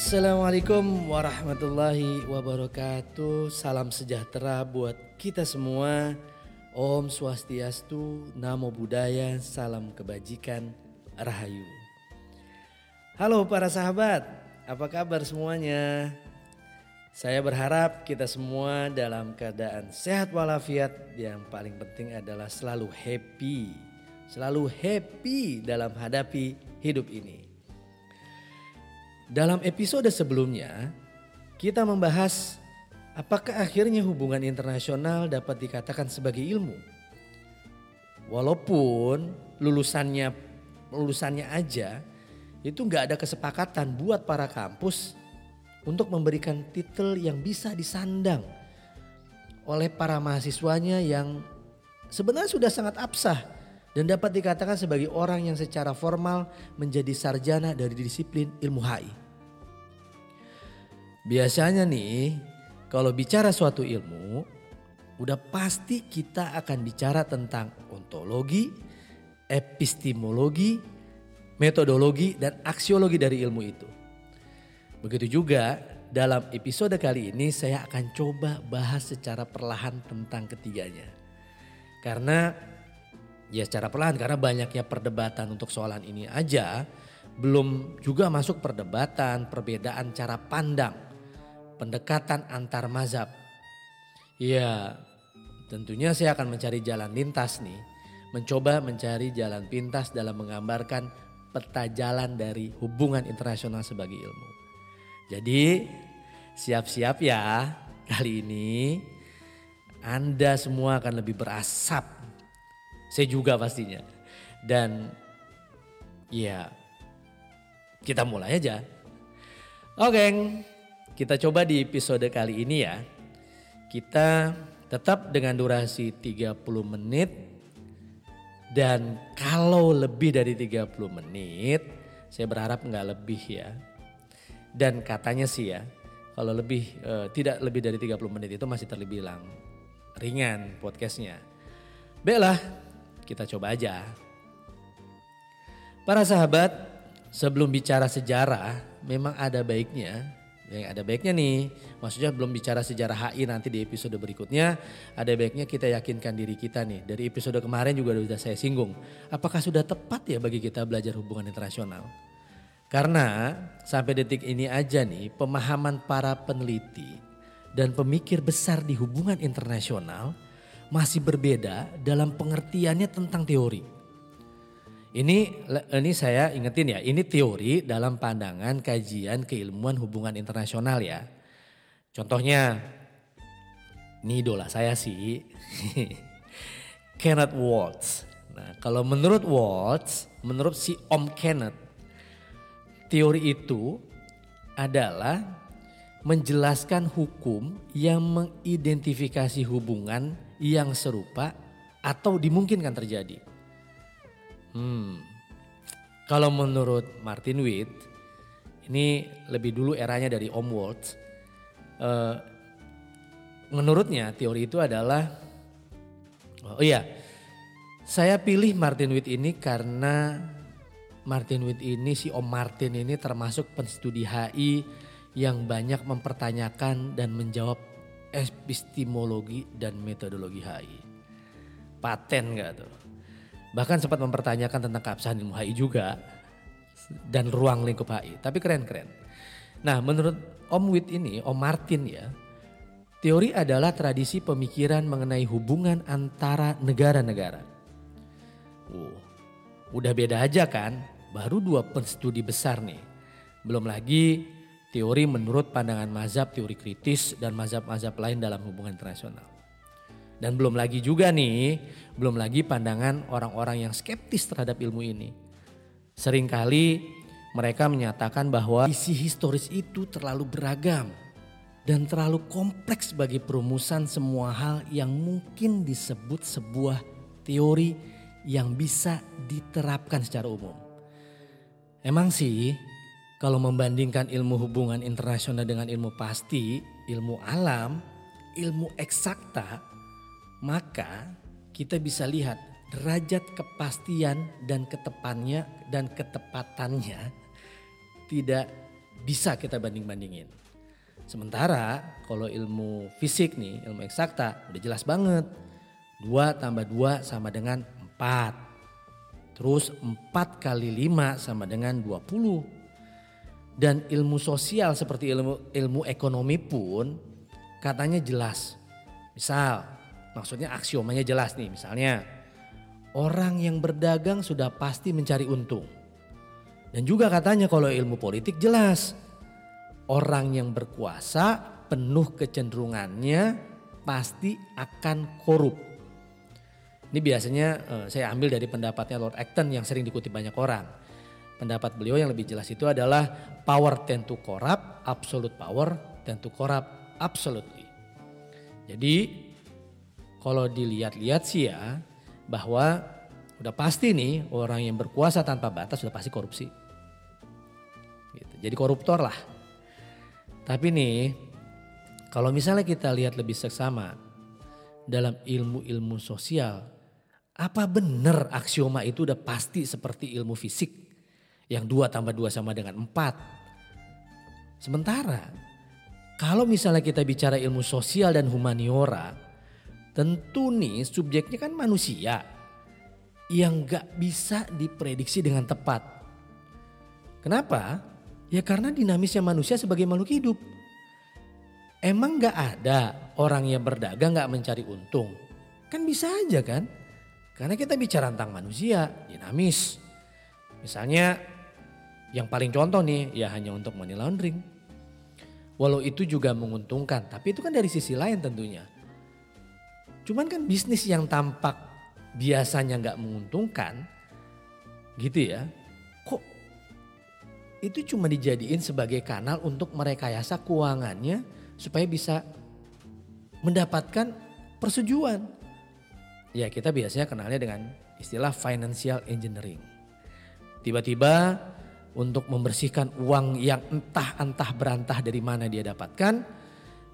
Assalamualaikum warahmatullahi wabarakatuh. Salam sejahtera buat kita semua. Om Swastiastu, Namo Buddhaya, salam kebajikan, Rahayu. Halo para sahabat, apa kabar semuanya? Saya berharap kita semua dalam keadaan sehat walafiat. Yang paling penting adalah selalu happy. Selalu happy dalam hadapi hidup ini. Dalam episode sebelumnya, kita membahas apakah akhirnya hubungan internasional dapat dikatakan sebagai ilmu. Walaupun lulusannya lulusannya aja itu nggak ada kesepakatan buat para kampus untuk memberikan titel yang bisa disandang oleh para mahasiswanya yang sebenarnya sudah sangat absah dan dapat dikatakan sebagai orang yang secara formal menjadi sarjana dari disiplin ilmu HI. Biasanya nih, kalau bicara suatu ilmu, udah pasti kita akan bicara tentang ontologi, epistemologi, metodologi, dan aksiologi dari ilmu itu. Begitu juga dalam episode kali ini saya akan coba bahas secara perlahan tentang ketiganya. Karena ya secara perlahan karena banyaknya perdebatan untuk soalan ini aja belum juga masuk perdebatan perbedaan cara pandang pendekatan antar mazhab. Ya tentunya saya akan mencari jalan lintas nih. Mencoba mencari jalan pintas dalam menggambarkan peta jalan dari hubungan internasional sebagai ilmu. Jadi siap-siap ya kali ini Anda semua akan lebih berasap. Saya juga pastinya. Dan ya kita mulai aja. Oke, kita coba di episode kali ini ya. Kita tetap dengan durasi 30 menit. Dan kalau lebih dari 30 menit, saya berharap nggak lebih ya dan katanya sih ya, kalau lebih e, tidak lebih dari 30 menit itu masih terbilang ringan podcastnya. Baiklah, kita coba aja. Para sahabat, sebelum bicara sejarah, memang ada baiknya yang ada baiknya nih, maksudnya belum bicara sejarah HI nanti di episode berikutnya, ada baiknya kita yakinkan diri kita nih. Dari episode kemarin juga sudah saya singgung, apakah sudah tepat ya bagi kita belajar hubungan internasional? Karena sampai detik ini aja nih pemahaman para peneliti dan pemikir besar di hubungan internasional masih berbeda dalam pengertiannya tentang teori. Ini ini saya ingetin ya, ini teori dalam pandangan kajian keilmuan hubungan internasional ya. Contohnya, ini idola saya sih, Kenneth Waltz. Nah kalau menurut Waltz, menurut si Om Kenneth, Teori itu adalah menjelaskan hukum yang mengidentifikasi hubungan yang serupa atau dimungkinkan terjadi. Hmm. Kalau menurut Martin Witt, ini lebih dulu eranya dari Om Waltz. Uh, menurutnya teori itu adalah, oh iya, saya pilih Martin Witt ini karena Martin Witt ini si Om Martin ini termasuk penstudi HI yang banyak mempertanyakan dan menjawab epistemologi dan metodologi HI. Paten gak tuh? Bahkan sempat mempertanyakan tentang keabsahan ilmu HI juga dan ruang lingkup HI. Tapi keren-keren. Nah menurut Om Witt ini, Om Martin ya, teori adalah tradisi pemikiran mengenai hubungan antara negara-negara. Wow, udah beda aja kan baru dua penstudi besar nih. Belum lagi teori menurut pandangan mazhab teori kritis dan mazhab-mazhab lain dalam hubungan internasional. Dan belum lagi juga nih, belum lagi pandangan orang-orang yang skeptis terhadap ilmu ini. Seringkali mereka menyatakan bahwa isi historis itu terlalu beragam dan terlalu kompleks bagi perumusan semua hal yang mungkin disebut sebuah teori yang bisa diterapkan secara umum. Emang sih kalau membandingkan ilmu hubungan internasional dengan ilmu pasti, ilmu alam, ilmu eksakta, maka kita bisa lihat derajat kepastian dan ketepannya dan ketepatannya tidak bisa kita banding-bandingin. Sementara kalau ilmu fisik nih, ilmu eksakta udah jelas banget. 2 tambah 2 sama dengan 4. Terus 4 kali 5 sama dengan 20. Dan ilmu sosial seperti ilmu ilmu ekonomi pun katanya jelas. Misal, maksudnya aksiomanya jelas nih misalnya. Orang yang berdagang sudah pasti mencari untung. Dan juga katanya kalau ilmu politik jelas orang yang berkuasa penuh kecenderungannya pasti akan korup. Ini biasanya uh, saya ambil dari pendapatnya Lord Acton yang sering dikutip banyak orang. Pendapat beliau yang lebih jelas itu adalah power tend to corrupt, absolute power tend to corrupt absolutely. Jadi kalau dilihat-lihat sih ya bahwa udah pasti nih orang yang berkuasa tanpa batas sudah pasti korupsi. Gitu. Jadi koruptor lah. Tapi nih, kalau misalnya kita lihat lebih seksama dalam ilmu-ilmu sosial, apa benar aksioma itu udah pasti seperti ilmu fisik yang dua tambah dua sama dengan empat? Sementara kalau misalnya kita bicara ilmu sosial dan humaniora, tentu nih subjeknya kan manusia yang gak bisa diprediksi dengan tepat. Kenapa? Ya karena dinamisnya manusia sebagai makhluk hidup. Emang gak ada orang yang berdagang gak mencari untung? Kan bisa aja kan? Karena kita bicara tentang manusia, dinamis. Misalnya yang paling contoh nih ya hanya untuk money laundering. Walau itu juga menguntungkan, tapi itu kan dari sisi lain tentunya. Cuman kan bisnis yang tampak biasanya nggak menguntungkan, gitu ya itu cuma dijadiin sebagai kanal untuk merekayasa keuangannya supaya bisa mendapatkan persetujuan. Ya kita biasanya kenalnya dengan istilah financial engineering. Tiba-tiba untuk membersihkan uang yang entah-entah berantah dari mana dia dapatkan,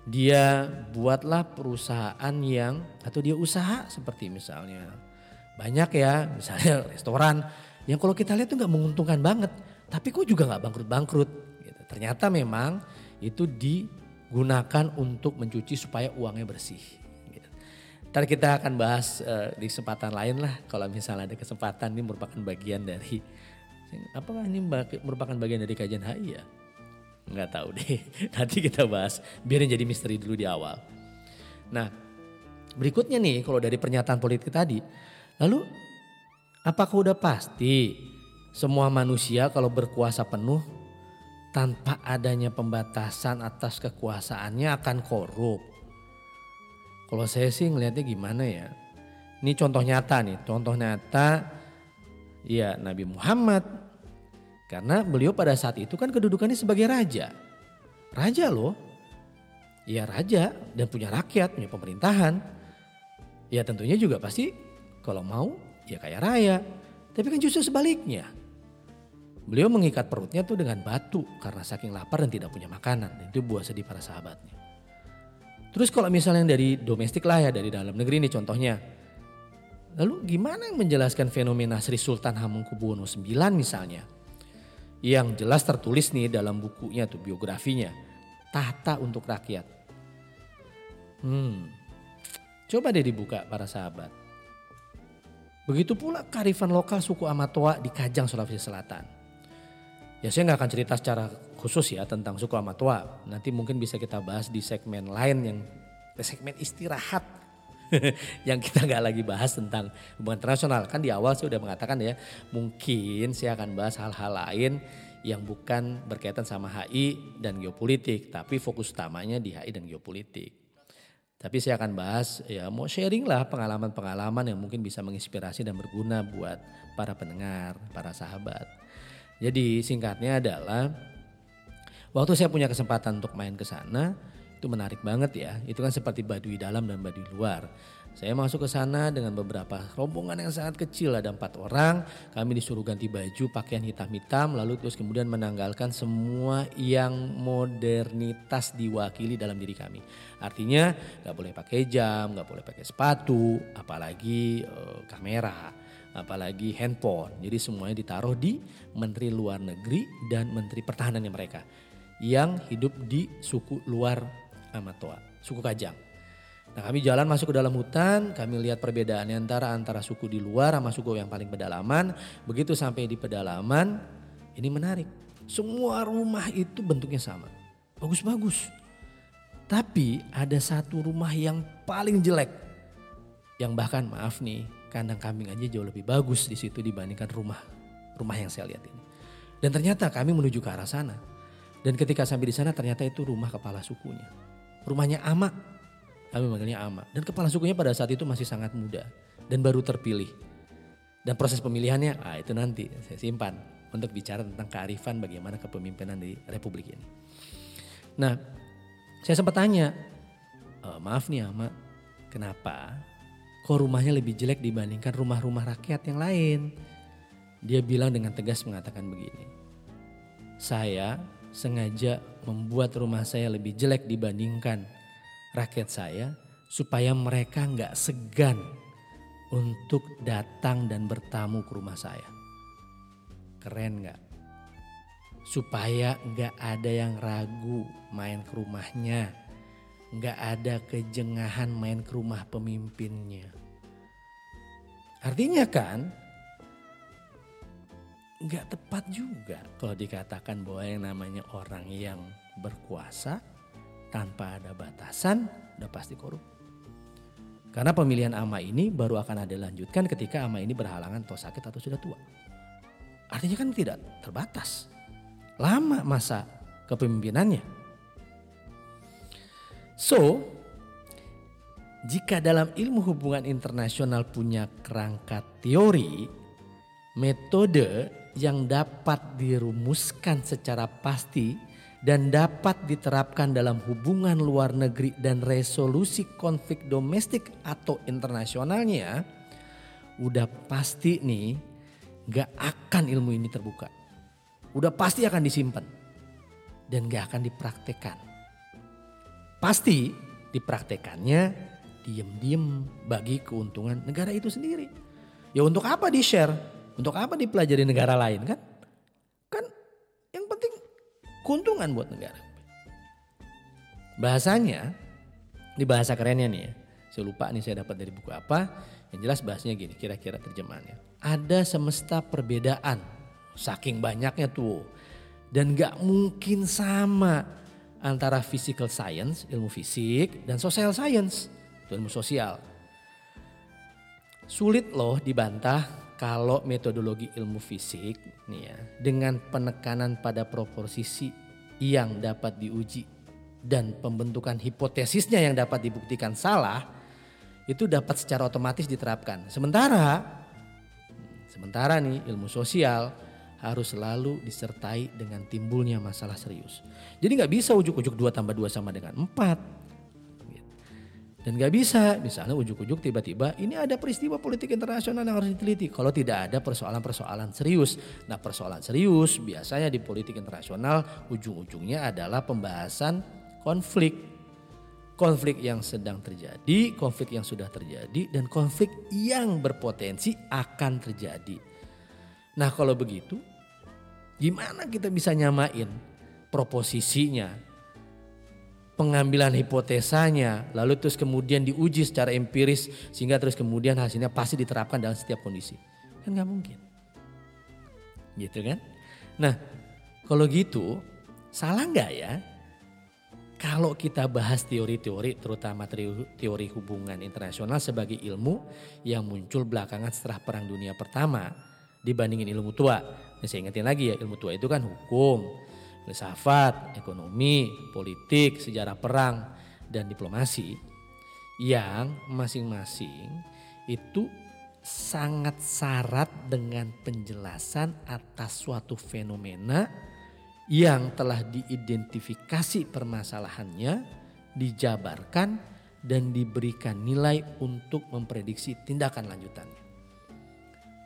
dia buatlah perusahaan yang atau dia usaha seperti misalnya banyak ya misalnya restoran yang kalau kita lihat tuh nggak menguntungkan banget tapi kok juga nggak bangkrut-bangkrut. Gitu. Ternyata memang itu digunakan untuk mencuci supaya uangnya bersih. Gitu. Ntar kita akan bahas uh, di kesempatan lain lah kalau misalnya ada kesempatan ini merupakan bagian dari apakah ini merupakan bagian dari kajian HI ya? Nggak tahu deh. Nanti kita bahas. Biarin jadi misteri dulu di awal. Nah berikutnya nih kalau dari pernyataan politik tadi. Lalu apakah udah pasti semua manusia kalau berkuasa penuh tanpa adanya pembatasan atas kekuasaannya akan korup. Kalau saya sih ngelihatnya gimana ya? Ini contoh nyata nih, contoh nyata ya Nabi Muhammad. Karena beliau pada saat itu kan kedudukannya sebagai raja. Raja loh. Ya raja dan punya rakyat, punya pemerintahan. Ya tentunya juga pasti kalau mau ya kaya raya. Tapi kan justru sebaliknya. Beliau mengikat perutnya tuh dengan batu karena saking lapar dan tidak punya makanan. Itu buah sedih para sahabatnya. Terus kalau misalnya dari domestik lah ya, dari dalam negeri ini contohnya. Lalu gimana yang menjelaskan fenomena Sri Sultan Hamengkubuwono IX misalnya? Yang jelas tertulis nih dalam bukunya tuh biografinya. Tahta untuk rakyat. Hmm, coba deh dibuka para sahabat. Begitu pula karifan lokal suku Amatoa di Kajang, Sulawesi Selatan. Ya saya nggak akan cerita secara khusus ya tentang suku Amatua. Nanti mungkin bisa kita bahas di segmen lain yang segmen istirahat yang kita nggak lagi bahas tentang hubungan internasional. Kan di awal saya sudah mengatakan ya mungkin saya akan bahas hal-hal lain yang bukan berkaitan sama HI dan geopolitik. Tapi fokus utamanya di HI dan geopolitik. Tapi saya akan bahas ya mau sharing lah pengalaman-pengalaman yang mungkin bisa menginspirasi dan berguna buat para pendengar, para sahabat. Jadi singkatnya adalah waktu saya punya kesempatan untuk main ke sana itu menarik banget ya. Itu kan seperti Baduy dalam dan Baduy luar. Saya masuk ke sana dengan beberapa rombongan yang sangat kecil ada empat orang. Kami disuruh ganti baju pakaian hitam-hitam lalu terus kemudian menanggalkan semua yang modernitas diwakili dalam diri kami. Artinya nggak boleh pakai jam, nggak boleh pakai sepatu, apalagi uh, kamera apalagi handphone. Jadi semuanya ditaruh di Menteri Luar Negeri dan Menteri Pertahanannya mereka. yang hidup di suku luar Amatoa, suku Kajang. Nah kami jalan masuk ke dalam hutan, kami lihat perbedaannya antara antara suku di luar sama suku yang paling pedalaman. Begitu sampai di pedalaman, ini menarik. Semua rumah itu bentuknya sama, bagus-bagus. Tapi ada satu rumah yang paling jelek, yang bahkan maaf nih, kandang kambing aja jauh lebih bagus di situ dibandingkan rumah rumah yang saya lihat ini. Dan ternyata kami menuju ke arah sana. Dan ketika sampai di sana ternyata itu rumah kepala sukunya. Rumahnya Ama kami manggilnya Ama. Dan kepala sukunya pada saat itu masih sangat muda dan baru terpilih. Dan proses pemilihannya, ah itu nanti saya simpan untuk bicara tentang kearifan bagaimana kepemimpinan di Republik ini. Nah, saya sempat tanya, e, maaf nih Ama, kenapa kok rumahnya lebih jelek dibandingkan rumah-rumah rakyat yang lain? Dia bilang dengan tegas mengatakan begini, saya sengaja membuat rumah saya lebih jelek dibandingkan rakyat saya supaya mereka nggak segan untuk datang dan bertamu ke rumah saya. Keren nggak? Supaya nggak ada yang ragu main ke rumahnya. Nggak ada kejengahan main ke rumah pemimpinnya. Artinya kan nggak tepat juga kalau dikatakan bahwa yang namanya orang yang berkuasa tanpa ada batasan udah pasti korup. Karena pemilihan ama ini baru akan ada lanjutkan ketika ama ini berhalangan atau sakit atau sudah tua. Artinya kan tidak terbatas. Lama masa kepemimpinannya. So, jika dalam ilmu hubungan internasional punya kerangka teori, metode yang dapat dirumuskan secara pasti dan dapat diterapkan dalam hubungan luar negeri dan resolusi konflik domestik atau internasionalnya, udah pasti nih gak akan ilmu ini terbuka. Udah pasti akan disimpan dan gak akan dipraktekkan. Pasti dipraktekannya diem-diem bagi keuntungan negara itu sendiri. Ya untuk apa di-share? Untuk apa dipelajari negara lain kan? keuntungan buat negara. Bahasanya, di bahasa kerennya nih ya, saya lupa nih saya dapat dari buku apa, yang jelas bahasanya gini kira-kira terjemahannya. Ada semesta perbedaan, saking banyaknya tuh. Dan gak mungkin sama antara physical science, ilmu fisik, dan social science, ilmu sosial. Sulit loh dibantah kalau metodologi ilmu fisik nih ya dengan penekanan pada proporsi yang dapat diuji dan pembentukan hipotesisnya yang dapat dibuktikan salah itu dapat secara otomatis diterapkan. Sementara sementara nih ilmu sosial harus selalu disertai dengan timbulnya masalah serius. Jadi nggak bisa ujuk-ujuk 2 tambah 2 sama dengan 4 dan gak bisa, misalnya ujuk-ujuk tiba-tiba ini ada peristiwa politik internasional yang harus diteliti. Kalau tidak ada persoalan-persoalan serius. Nah persoalan serius biasanya di politik internasional ujung-ujungnya adalah pembahasan konflik. Konflik yang sedang terjadi, konflik yang sudah terjadi, dan konflik yang berpotensi akan terjadi. Nah kalau begitu, gimana kita bisa nyamain proposisinya, pengambilan hipotesanya, lalu terus kemudian diuji secara empiris sehingga terus kemudian hasilnya pasti diterapkan dalam setiap kondisi. Kan nggak mungkin. Gitu kan? Nah kalau gitu salah nggak ya kalau kita bahas teori-teori terutama teori, hubungan internasional sebagai ilmu yang muncul belakangan setelah Perang Dunia Pertama dibandingin ilmu tua. Nah, saya ingetin lagi ya ilmu tua itu kan hukum, filsafat, ekonomi, politik, sejarah perang, dan diplomasi yang masing-masing itu sangat syarat dengan penjelasan atas suatu fenomena yang telah diidentifikasi permasalahannya, dijabarkan, dan diberikan nilai untuk memprediksi tindakan lanjutannya.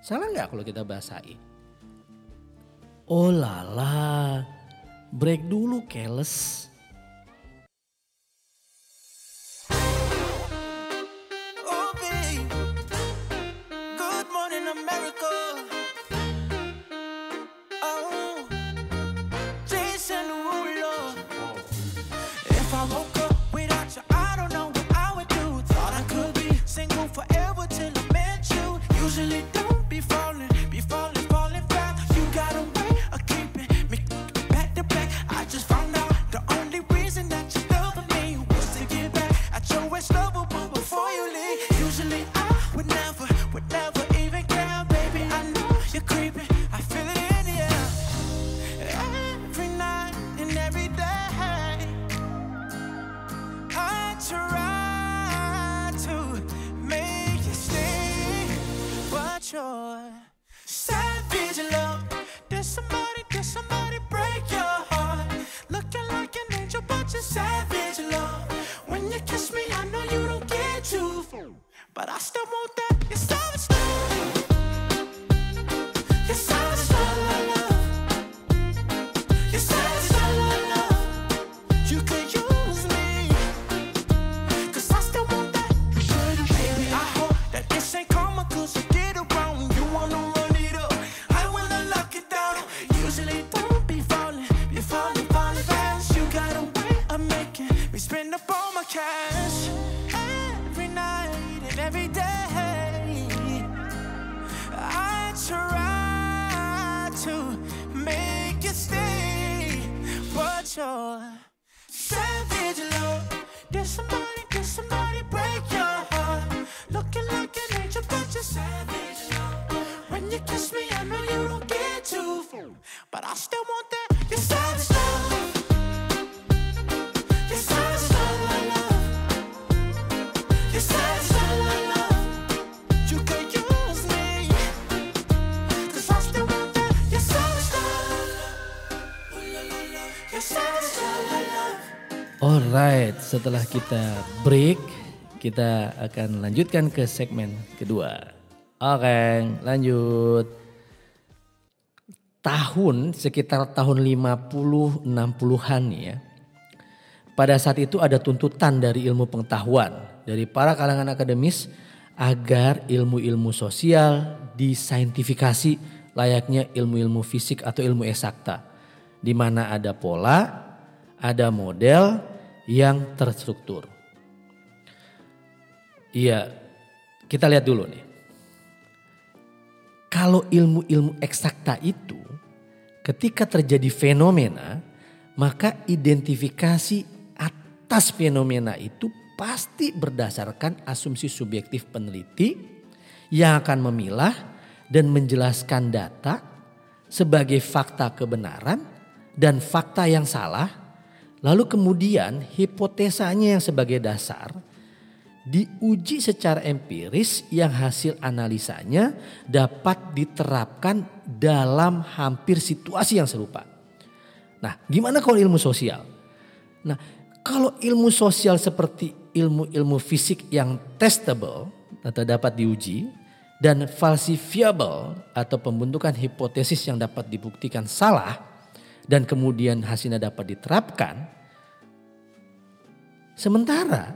Salah nggak kalau kita bahas HI? Oh lala, break dulu keles. Alright, setelah kita break, kita akan lanjutkan ke segmen kedua. Oke, lanjut. Tahun sekitar tahun 50 60-an ya. Pada saat itu ada tuntutan dari ilmu pengetahuan dari para kalangan akademis agar ilmu-ilmu sosial disaintifikasi layaknya ilmu-ilmu fisik atau ilmu eksakta di mana ada pola, ada model yang terstruktur. Iya, kita lihat dulu nih. Kalau ilmu-ilmu eksakta itu ketika terjadi fenomena, maka identifikasi atas fenomena itu pasti berdasarkan asumsi subjektif peneliti yang akan memilah dan menjelaskan data sebagai fakta kebenaran dan fakta yang salah, lalu kemudian hipotesanya yang sebagai dasar diuji secara empiris yang hasil analisanya dapat diterapkan dalam hampir situasi yang serupa. Nah, gimana kalau ilmu sosial? Nah, kalau ilmu sosial seperti ilmu-ilmu fisik yang testable atau dapat diuji dan falsifiable atau pembentukan hipotesis yang dapat dibuktikan salah dan kemudian hasilnya dapat diterapkan. Sementara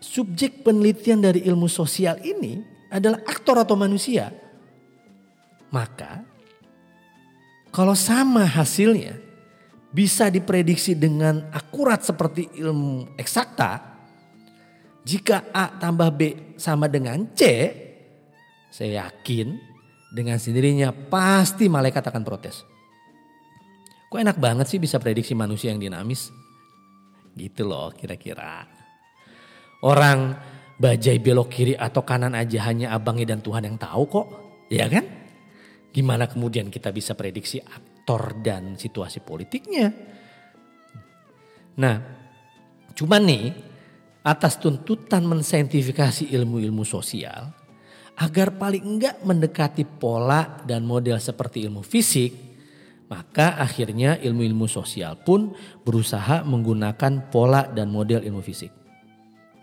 subjek penelitian dari ilmu sosial ini adalah aktor atau manusia. Maka kalau sama hasilnya bisa diprediksi dengan akurat seperti ilmu eksakta. Jika A tambah B sama dengan C, saya yakin dengan sendirinya pasti malaikat akan protes. Kok enak banget sih bisa prediksi manusia yang dinamis? Gitu loh kira-kira. Orang bajai belok kiri atau kanan aja hanya abangnya dan Tuhan yang tahu kok. Ya kan? Gimana kemudian kita bisa prediksi aktor dan situasi politiknya? Nah, cuman nih atas tuntutan mensaintifikasi ilmu-ilmu sosial agar paling enggak mendekati pola dan model seperti ilmu fisik, maka akhirnya ilmu-ilmu sosial pun berusaha menggunakan pola dan model ilmu fisik.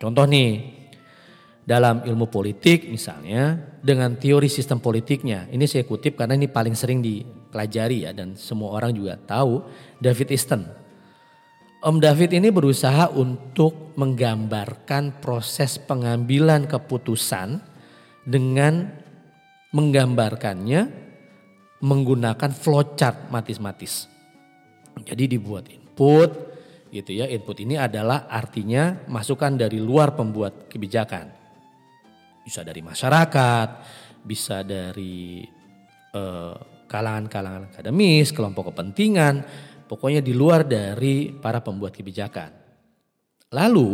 Contoh nih, dalam ilmu politik misalnya dengan teori sistem politiknya. Ini saya kutip karena ini paling sering dipelajari ya dan semua orang juga tahu David Easton. Om David ini berusaha untuk menggambarkan proses pengambilan keputusan dengan menggambarkannya menggunakan flowchart matis-matis. Jadi dibuat input gitu ya. Input ini adalah artinya masukan dari luar pembuat kebijakan. Bisa dari masyarakat, bisa dari eh, kalangan-kalangan akademis, kelompok kepentingan, pokoknya di luar dari para pembuat kebijakan. Lalu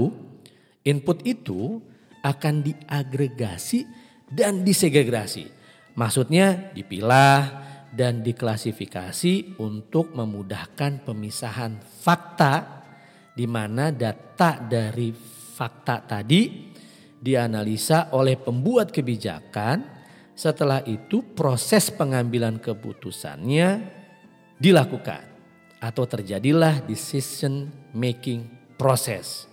input itu akan diagregasi dan disegregasi. Maksudnya dipilah dan diklasifikasi untuk memudahkan pemisahan fakta di mana data dari fakta tadi dianalisa oleh pembuat kebijakan Setelah itu proses pengambilan keputusannya dilakukan atau terjadilah decision making process.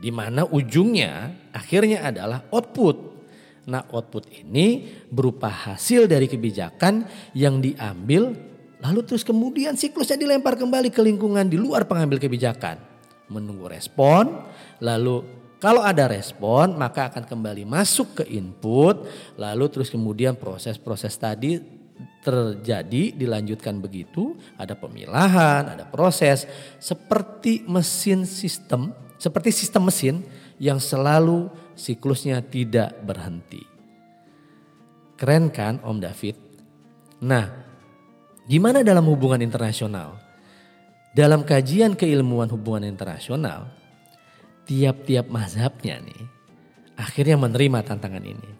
Di mana ujungnya akhirnya adalah output. Nah output ini berupa hasil dari kebijakan yang diambil lalu terus kemudian siklusnya dilempar kembali ke lingkungan di luar pengambil kebijakan. Menunggu respon lalu kalau ada respon maka akan kembali masuk ke input lalu terus kemudian proses-proses tadi terjadi dilanjutkan begitu ada pemilahan ada proses seperti mesin sistem seperti sistem mesin yang selalu siklusnya tidak berhenti. Keren kan Om David? Nah, gimana dalam hubungan internasional? Dalam kajian keilmuan hubungan internasional, tiap-tiap mazhabnya nih akhirnya menerima tantangan ini.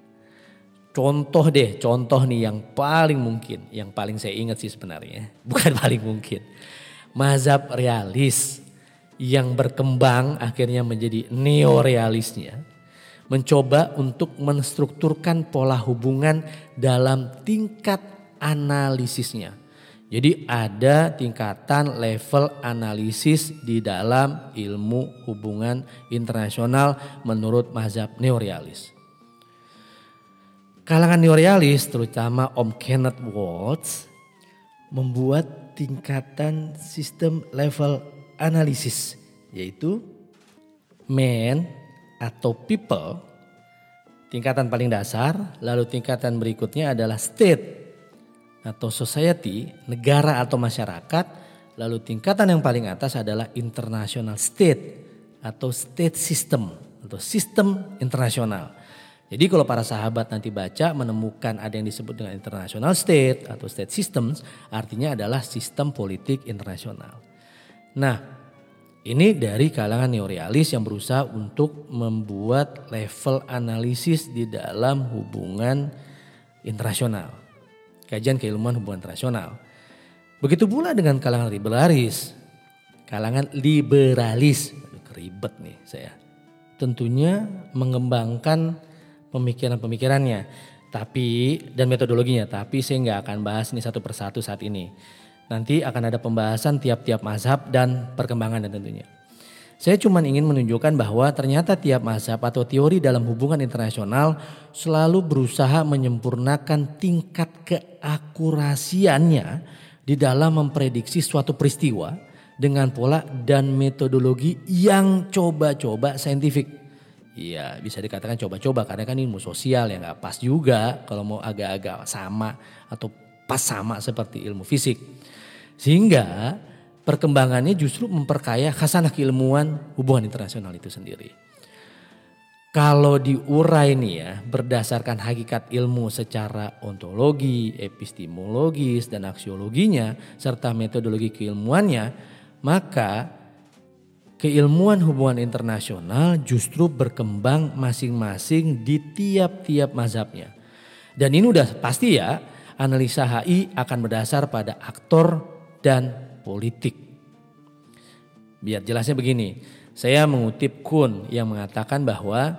Contoh deh, contoh nih yang paling mungkin, yang paling saya ingat sih sebenarnya, bukan paling mungkin. Mazhab realis yang berkembang akhirnya menjadi neorealisnya mencoba untuk menstrukturkan pola hubungan dalam tingkat analisisnya. Jadi ada tingkatan level analisis di dalam ilmu hubungan internasional menurut mazhab neorealis. Kalangan neorealis terutama Om Kenneth Waltz membuat tingkatan sistem level analisis yaitu man, atau people tingkatan paling dasar, lalu tingkatan berikutnya adalah state atau society, negara atau masyarakat, lalu tingkatan yang paling atas adalah international state atau state system atau sistem internasional. Jadi kalau para sahabat nanti baca menemukan ada yang disebut dengan international state atau state systems, artinya adalah sistem politik internasional. Nah, ini dari kalangan neorealis yang berusaha untuk membuat level analisis di dalam hubungan internasional. Kajian keilmuan hubungan internasional. Begitu pula dengan kalangan liberalis. Kalangan liberalis. Ribet nih saya. Tentunya mengembangkan pemikiran-pemikirannya. Tapi dan metodologinya. Tapi saya nggak akan bahas ini satu persatu saat ini. Nanti akan ada pembahasan tiap-tiap mazhab dan perkembangan dan tentunya. Saya cuma ingin menunjukkan bahwa ternyata tiap mazhab atau teori dalam hubungan internasional selalu berusaha menyempurnakan tingkat keakurasiannya di dalam memprediksi suatu peristiwa dengan pola dan metodologi yang coba-coba saintifik. Iya bisa dikatakan coba-coba karena kan ilmu sosial yang gak pas juga kalau mau agak-agak sama atau pas sama seperti ilmu fisik. Sehingga perkembangannya justru memperkaya khasanah keilmuan hubungan internasional itu sendiri. Kalau diurai nih ya berdasarkan hakikat ilmu secara ontologi, epistemologis dan aksiologinya serta metodologi keilmuannya, maka keilmuan hubungan internasional justru berkembang masing-masing di tiap-tiap mazhabnya. Dan ini udah pasti ya, analisa HI akan berdasar pada aktor dan politik. Biar jelasnya begini, saya mengutip Kun yang mengatakan bahwa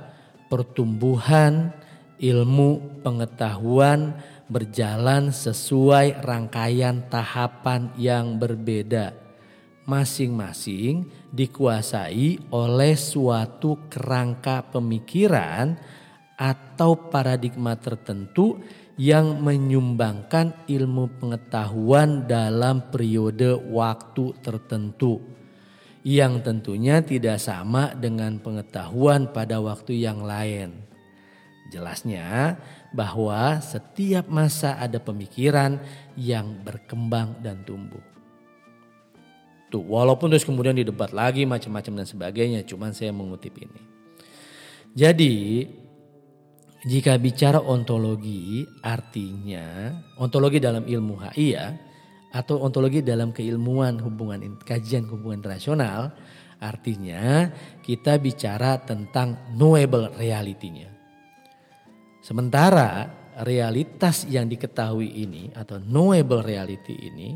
pertumbuhan ilmu pengetahuan berjalan sesuai rangkaian tahapan yang berbeda. Masing-masing dikuasai oleh suatu kerangka pemikiran atau paradigma tertentu yang menyumbangkan ilmu pengetahuan dalam periode waktu tertentu yang tentunya tidak sama dengan pengetahuan pada waktu yang lain. Jelasnya bahwa setiap masa ada pemikiran yang berkembang dan tumbuh. Tuh, walaupun terus kemudian didebat lagi macam-macam dan sebagainya, cuman saya mengutip ini. Jadi jika bicara ontologi artinya ontologi dalam ilmu HI ya atau ontologi dalam keilmuan hubungan kajian hubungan internasional artinya kita bicara tentang knowable reality-nya. Sementara realitas yang diketahui ini atau knowable reality ini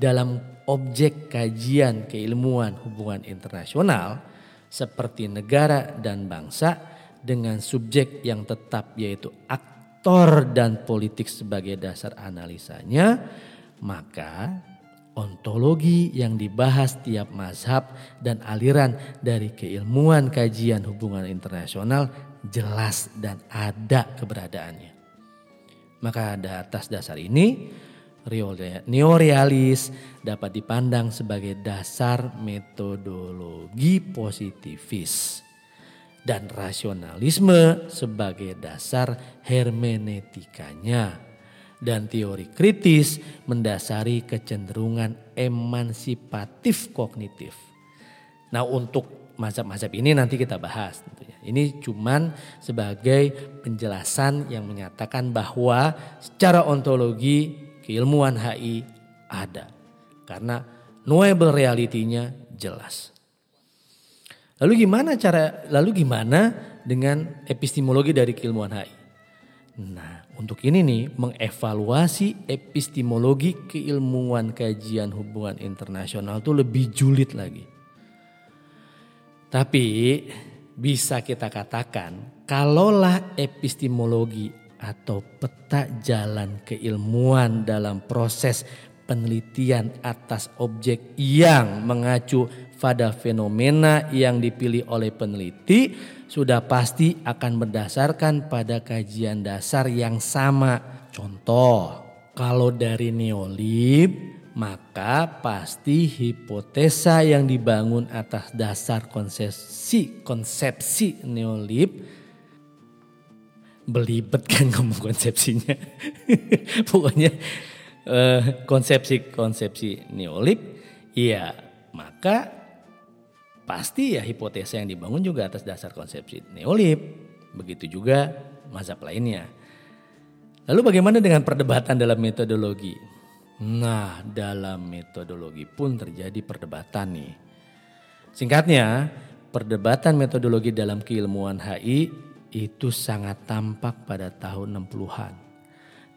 dalam objek kajian keilmuan hubungan internasional seperti negara dan bangsa dengan subjek yang tetap yaitu faktor dan politik sebagai dasar analisanya, maka ontologi yang dibahas tiap mazhab dan aliran dari keilmuan kajian hubungan internasional jelas dan ada keberadaannya. Maka atas dasar ini neorealis dapat dipandang sebagai dasar metodologi positivis dan rasionalisme sebagai dasar hermeneutikanya dan teori kritis mendasari kecenderungan emansipatif kognitif. Nah untuk mazhab-mazhab ini nanti kita bahas tentunya. Ini cuman sebagai penjelasan yang menyatakan bahwa secara ontologi keilmuan HI ada. Karena knowable reality-nya jelas. Lalu gimana cara lalu gimana dengan epistemologi dari keilmuan HI? Nah, untuk ini nih mengevaluasi epistemologi keilmuan kajian hubungan internasional itu lebih julid lagi. Tapi bisa kita katakan kalaulah epistemologi atau peta jalan keilmuan dalam proses penelitian atas objek yang mengacu pada fenomena yang dipilih oleh peneliti sudah pasti akan berdasarkan pada kajian dasar yang sama. Contoh, kalau dari neolib maka pasti hipotesa yang dibangun atas dasar konsepsi konsepsi neolib belibet kan ngomong konsepsinya. Pokoknya eh, konsepsi-konsepsi neolib, iya maka pasti ya hipotesa yang dibangun juga atas dasar konsepsi neolib. Begitu juga mazhab lainnya. Lalu bagaimana dengan perdebatan dalam metodologi? Nah, dalam metodologi pun terjadi perdebatan nih. Singkatnya, perdebatan metodologi dalam keilmuan HI itu sangat tampak pada tahun 60-an.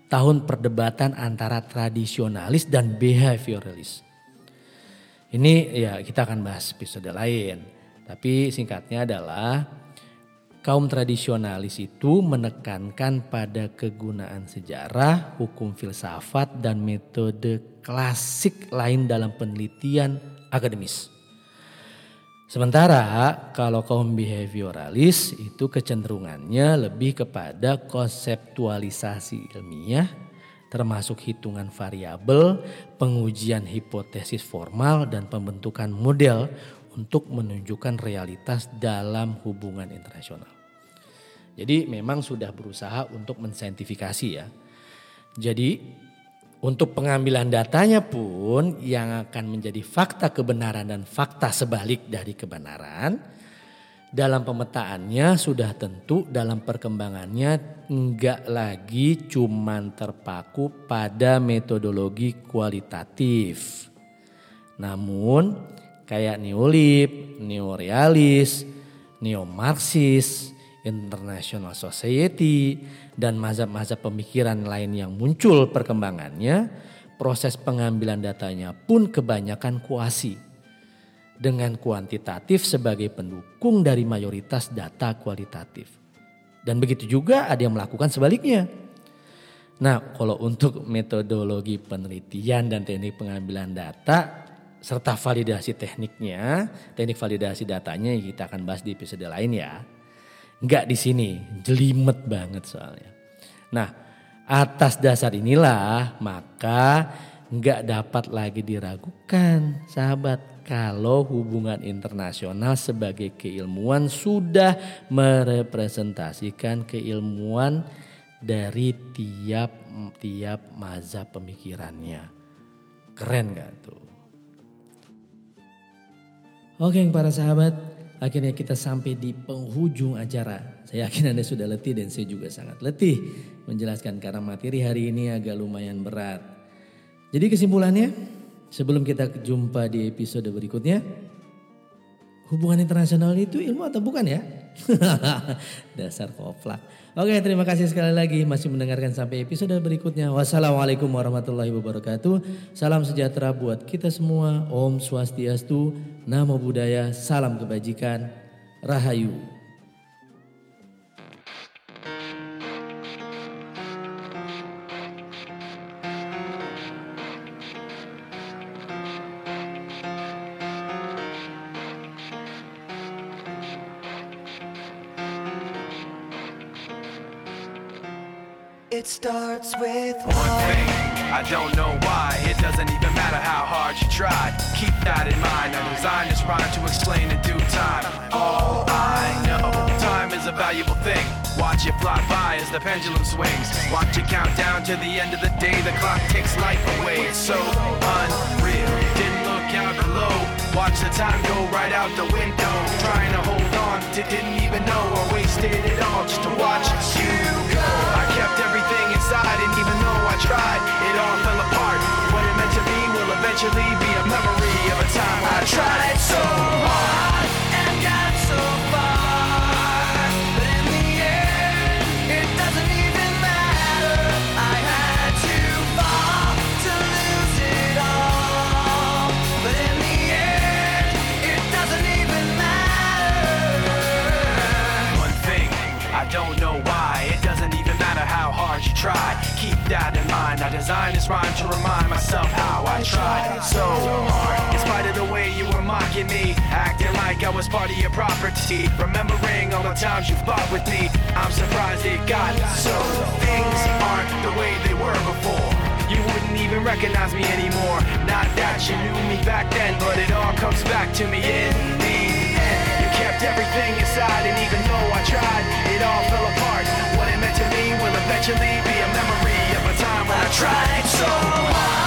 Tahun perdebatan antara tradisionalis dan behavioralis. Ini ya kita akan bahas episode lain. Tapi singkatnya adalah kaum tradisionalis itu menekankan pada kegunaan sejarah, hukum filsafat dan metode klasik lain dalam penelitian akademis. Sementara kalau kaum behavioralis itu kecenderungannya lebih kepada konseptualisasi ilmiah termasuk hitungan variabel, pengujian hipotesis formal dan pembentukan model untuk menunjukkan realitas dalam hubungan internasional. Jadi memang sudah berusaha untuk mensaintifikasi ya. Jadi untuk pengambilan datanya pun yang akan menjadi fakta kebenaran dan fakta sebalik dari kebenaran dalam pemetaannya sudah tentu dalam perkembangannya enggak lagi cuman terpaku pada metodologi kualitatif. Namun kayak neolib, neorealis, neomarxis, international society, dan mazhab-mazhab pemikiran lain yang muncul perkembangannya, proses pengambilan datanya pun kebanyakan kuasi dengan kuantitatif sebagai pendukung dari mayoritas data kualitatif. Dan begitu juga ada yang melakukan sebaliknya. Nah, kalau untuk metodologi penelitian dan teknik pengambilan data serta validasi tekniknya, teknik validasi datanya kita akan bahas di episode lain ya. Enggak di sini, jelimet banget soalnya. Nah, atas dasar inilah maka enggak dapat lagi diragukan sahabat kalau hubungan internasional sebagai keilmuan sudah merepresentasikan keilmuan dari tiap tiap mazhab pemikirannya. Keren gak tuh? Oke para sahabat, akhirnya kita sampai di penghujung acara. Saya yakin Anda sudah letih dan saya juga sangat letih menjelaskan karena materi hari ini agak lumayan berat. Jadi kesimpulannya, Sebelum kita jumpa di episode berikutnya, hubungan internasional itu ilmu atau bukan ya? Dasar koplak. Oke terima kasih sekali lagi masih mendengarkan sampai episode berikutnya. Wassalamualaikum warahmatullahi wabarakatuh. Salam sejahtera buat kita semua. Om Swastiastu, Namo Buddhaya, Salam Kebajikan, Rahayu. Starts with One thing, I don't know why. It doesn't even matter how hard you try. Keep that in mind. I designed this rhyme to explain in due time. All I know, time is a valuable thing. Watch it fly by as the pendulum swings. Watch it count down to the end of the day. The clock takes life away. It's so unreal. Didn't look out below. Watch the time go right out the window. Trying to hold on to didn't even know I wasted it all just to watch you go. I kept everything inside, and even though I tried, it all fell apart. What it meant to be will eventually be a memory of a time I tried so hard that in mind. I designed this rhyme to remind myself how I tried so hard. In spite of the way you were mocking me, acting like I was part of your property. Remembering all the times you fought with me, I'm surprised it got so. Things aren't the way they were before. You wouldn't even recognize me anymore. Not that you knew me back then, but it all comes back to me in the end. You kept everything inside, and even though I tried, it all fell apart. What it meant to me will eventually be a memory tried so hard